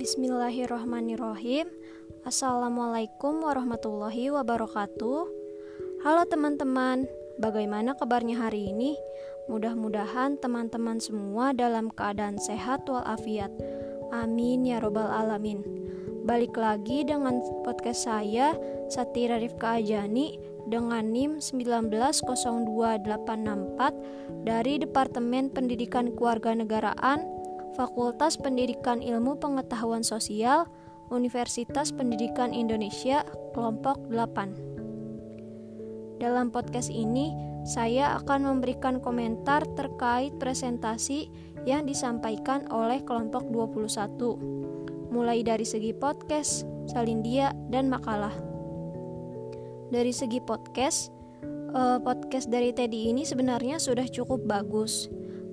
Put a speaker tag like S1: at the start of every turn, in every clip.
S1: Bismillahirrahmanirrahim Assalamualaikum warahmatullahi wabarakatuh. Halo teman-teman Bagaimana kabarnya hari ini? Mudah-mudahan teman-teman semua dalam keadaan sehat walafiat. Amin ya robbal alamin. Balik lagi dengan podcast saya Satira Rifka Ajani dengan NIM 1902864 dari Departemen Pendidikan Kewarganegaraan Fakultas Pendidikan Ilmu Pengetahuan Sosial, Universitas Pendidikan Indonesia, kelompok 8. Dalam podcast ini, saya akan memberikan komentar terkait presentasi yang disampaikan oleh kelompok 21, mulai dari segi podcast, salindia, dan makalah. Dari segi podcast, eh, podcast dari Teddy ini sebenarnya sudah cukup bagus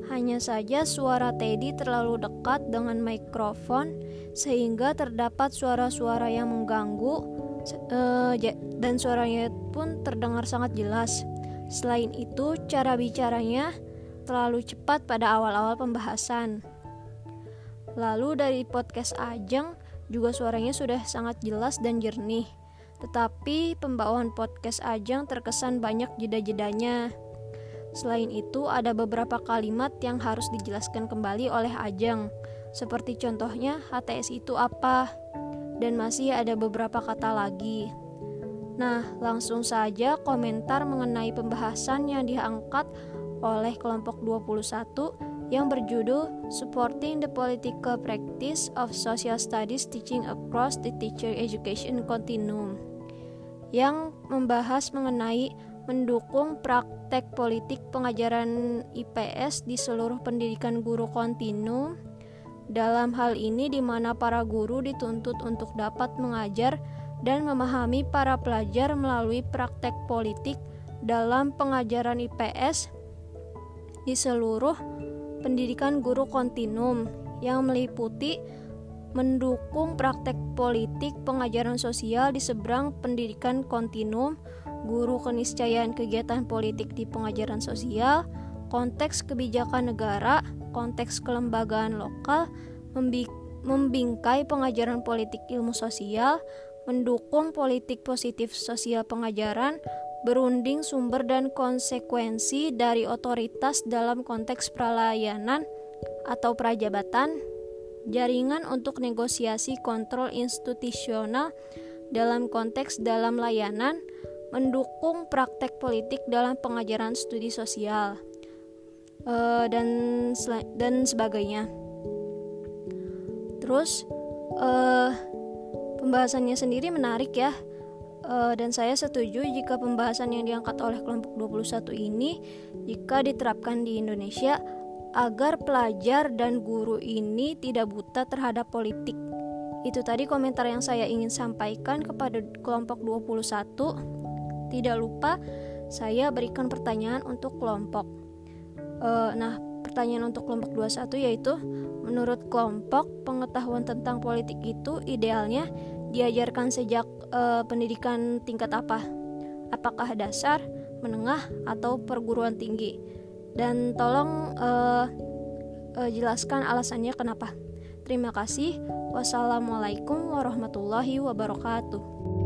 S1: hanya saja suara Teddy terlalu dekat dengan mikrofon sehingga terdapat suara-suara yang mengganggu uh, dan suaranya pun terdengar sangat jelas. Selain itu, cara bicaranya terlalu cepat pada awal-awal pembahasan. Lalu dari podcast Ajeng juga suaranya sudah sangat jelas dan jernih. Tetapi pembawaan podcast Ajeng terkesan banyak jeda-jedanya. Selain itu, ada beberapa kalimat yang harus dijelaskan kembali oleh Ajeng, seperti contohnya HTS itu apa, dan masih ada beberapa kata lagi. Nah, langsung saja komentar mengenai pembahasan yang diangkat oleh kelompok 21 yang berjudul Supporting the Political Practice of Social Studies Teaching Across the Teacher Education Continuum yang membahas mengenai mendukung praktek politik pengajaran IPS di seluruh pendidikan guru kontinu. Dalam hal ini di mana para guru dituntut untuk dapat mengajar dan memahami para pelajar melalui praktek politik dalam pengajaran IPS di seluruh pendidikan guru kontinum yang meliputi mendukung praktek politik pengajaran sosial di seberang pendidikan kontinum guru keniscayaan kegiatan politik di pengajaran sosial, konteks kebijakan negara, konteks kelembagaan lokal, membingkai pengajaran politik ilmu sosial, mendukung politik positif sosial pengajaran, berunding sumber dan konsekuensi dari otoritas dalam konteks perlayanan atau prajabatan, jaringan untuk negosiasi kontrol institusional dalam konteks dalam layanan, mendukung praktek politik dalam pengajaran studi sosial uh, dan dan sebagainya. Terus uh, pembahasannya sendiri menarik ya. Uh, dan saya setuju jika pembahasan yang diangkat oleh kelompok 21 ini jika diterapkan di Indonesia agar pelajar dan guru ini tidak buta terhadap politik. Itu tadi komentar yang saya ingin sampaikan kepada kelompok 21 tidak lupa saya berikan pertanyaan untuk kelompok. Uh, nah, pertanyaan untuk kelompok 21 yaitu menurut kelompok pengetahuan tentang politik itu idealnya diajarkan sejak uh, pendidikan tingkat apa? Apakah dasar, menengah, atau perguruan tinggi? Dan tolong uh, uh, jelaskan alasannya kenapa. Terima kasih. Wassalamualaikum warahmatullahi wabarakatuh.